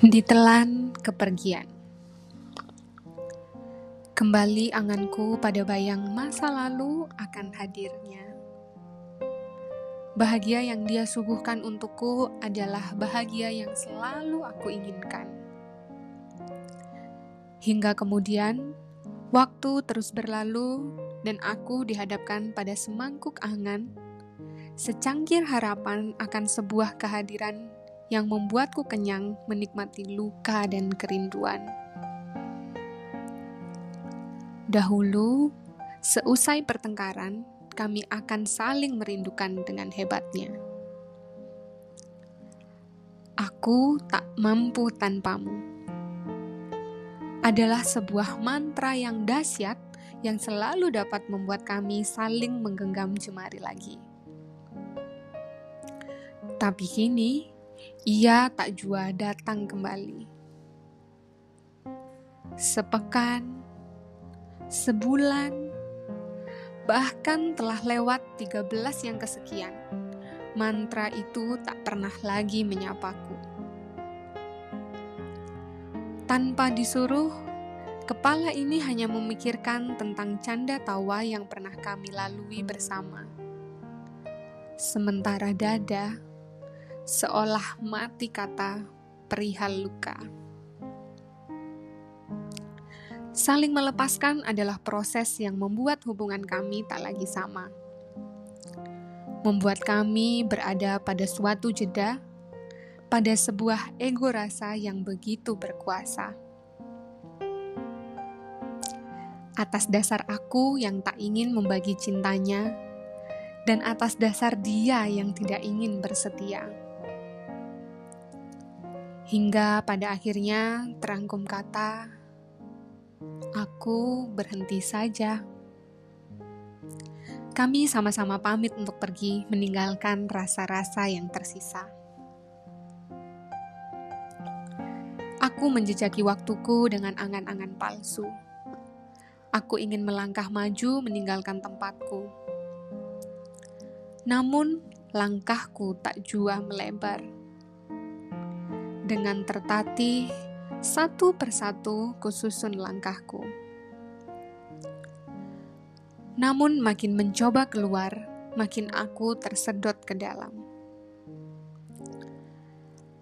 Ditelan kepergian. Kembali anganku pada bayang masa lalu akan hadirnya. Bahagia yang dia suguhkan untukku adalah bahagia yang selalu aku inginkan. Hingga kemudian, waktu terus berlalu dan aku dihadapkan pada semangkuk angan, secangkir harapan akan sebuah kehadiran yang membuatku kenyang menikmati luka dan kerinduan. Dahulu, seusai pertengkaran, kami akan saling merindukan dengan hebatnya. Aku tak mampu tanpamu. Adalah sebuah mantra yang dahsyat yang selalu dapat membuat kami saling menggenggam jemari lagi. Tapi kini, ia tak jua datang kembali. Sepekan, sebulan, bahkan telah lewat 13 yang kesekian. Mantra itu tak pernah lagi menyapaku. Tanpa disuruh, kepala ini hanya memikirkan tentang canda tawa yang pernah kami lalui bersama. Sementara dada seolah mati kata perihal luka. Saling melepaskan adalah proses yang membuat hubungan kami tak lagi sama. Membuat kami berada pada suatu jeda, pada sebuah ego rasa yang begitu berkuasa. Atas dasar aku yang tak ingin membagi cintanya, dan atas dasar dia yang tidak ingin bersetia. Hingga pada akhirnya terangkum kata, "Aku berhenti saja." Kami sama-sama pamit untuk pergi meninggalkan rasa-rasa yang tersisa. Aku menjejaki waktuku dengan angan-angan palsu. Aku ingin melangkah maju meninggalkan tempatku. Namun, langkahku tak jua melebar dengan tertatih, satu persatu kususun langkahku. Namun makin mencoba keluar, makin aku tersedot ke dalam.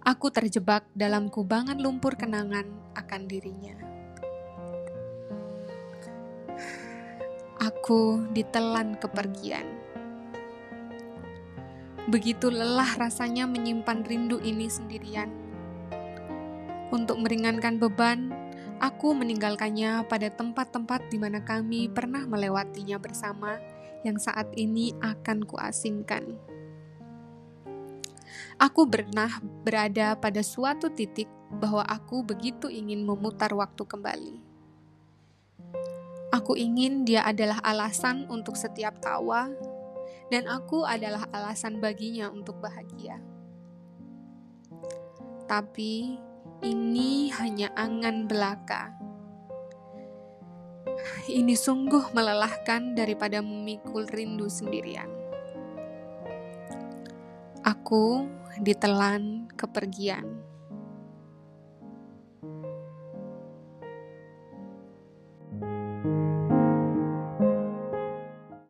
Aku terjebak dalam kubangan lumpur kenangan akan dirinya. Aku ditelan kepergian. Begitu lelah rasanya menyimpan rindu ini sendirian untuk meringankan beban, aku meninggalkannya pada tempat-tempat di mana kami pernah melewatinya bersama yang saat ini akan kuasingkan. Aku pernah berada pada suatu titik bahwa aku begitu ingin memutar waktu kembali. Aku ingin dia adalah alasan untuk setiap tawa, dan aku adalah alasan baginya untuk bahagia. Tapi hanya angan belaka. Ini sungguh melelahkan daripada memikul rindu sendirian. Aku ditelan kepergian.